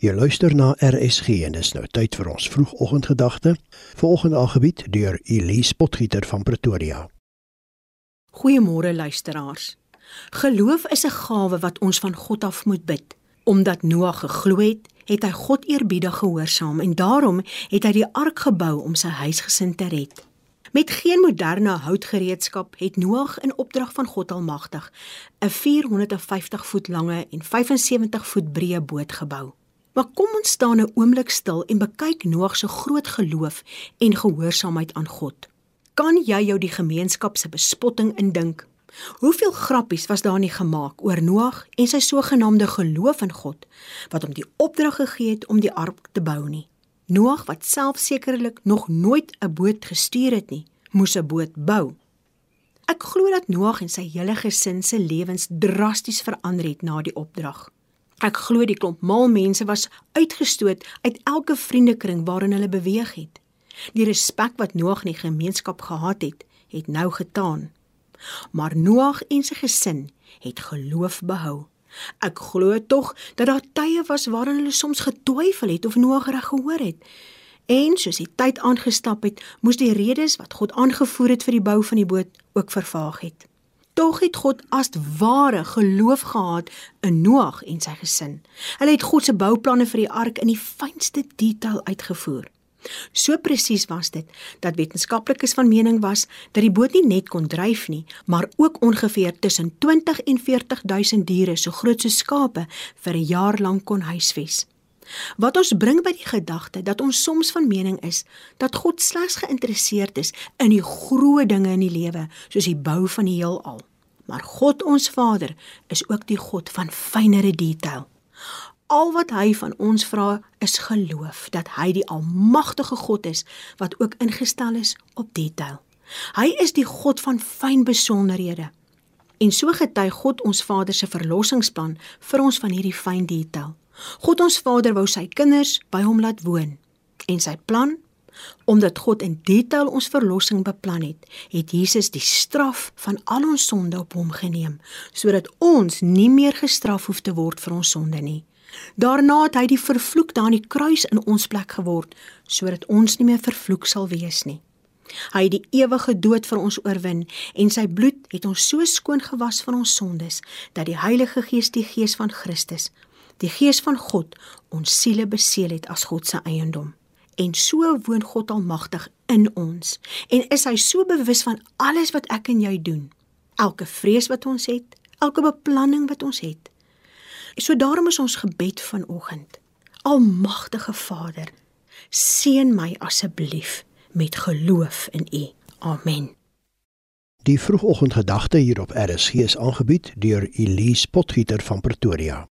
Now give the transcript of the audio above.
Jy luister na RSG en dis nou tyd vir ons vroegoggendgedagte. Volgende aangebied deur Elise Potgieter van Pretoria. Goeiemôre luisteraars. Geloof is 'n gawe wat ons van God af moet bid. Omdat Noag geglo het, het hy God eerbiedig gehoorsaam en daarom het hy die ark gebou om sy huisgesin te red. Met geen moderne houtgereedskap het Noag in opdrag van God Almagtig 'n 450 voet lange en 75 voet breë boot gebou. Maar kom ons staan 'n oomblik stil en bekyk Noag se groot geloof en gehoorsaamheid aan God. Kan jy jou die gemeenskap se bespotting indink? Hoeveel grappies was daar nie gemaak oor Noag en sy sogenaamde geloof in God wat hom die opdrag gegee het om die ark te bou nie. Noag wat self sekerlik nog nooit 'n boot gestuur het nie, moes 'n boot bou. Ek glo dat Noag en sy hele gesin se lewens drasties verander het na die opdrag. Ek glo die klomp mal mense was uitgestoot uit elke vriendekring waarin hulle beweeg het. Die respek wat Noag in die gemeenskap gehad het, het nou getaan. Maar Noag en sy gesin het geloof behou. Ek glo tog dat daar tye was waarin hulle soms getwyfel het of Noag reg gehoor het. En soos die tyd aangestap het, moes die redes wat God aangevoer het vir die bou van die boot ook vervaag het. Tog het God as ware geloof gehad in Noag en sy gesin. Hulle het God se bouplanne vir die ark in die fynste detail uitgevoer. So presies was dit dat wetenskaplikes van mening was dat die boot nie net kon dryf nie, maar ook ongeveer tussen 20 en 40000 diere so groot soos skape vir 'n jaar lank kon huisves. Wat ons bring by die gedagte dat ons soms van mening is dat God slegs geïnteresseerd is in die groot dinge in die lewe, soos die bou van die heelal. Maar God ons Vader is ook die God van fynere detail. Al wat hy van ons vra is geloof dat hy die almagtige God is wat ook ingestel is op detail. Hy is die God van fyn besonderhede. En so getuig God ons Vader se verlossingsplan vir ons van hierdie fyn detail. God ons Vader wou sy kinders by hom laat woon en sy plan omdat God in detail ons verlossing beplan het, het Jesus die straf van al ons sonde op hom geneem sodat ons nie meer gestraf hoef te word vir ons sonde nie. Daarna het hy die vervloekte aan die kruis in ons plek geword sodat ons nie meer vervloek sal wees nie. Hy het die ewige dood vir ons oorwin en sy bloed het ons so skoon gewas van ons sondes dat die Heilige Gees die Gees van Christus die Gees van God ons siele beseël het as God se eiendom. En so woon God almagtig in ons en is hy so bewus van alles wat ek en jy doen. Elke vrees wat ons het, elke beplanning wat ons het. So daarom is ons gebed vanoggend. Almagtige Vader, seën my asseblief met geloof in U. Amen. Die vroegoggendgedagte hier op RSG is aangebied deur Elise Potgieter van Pretoria.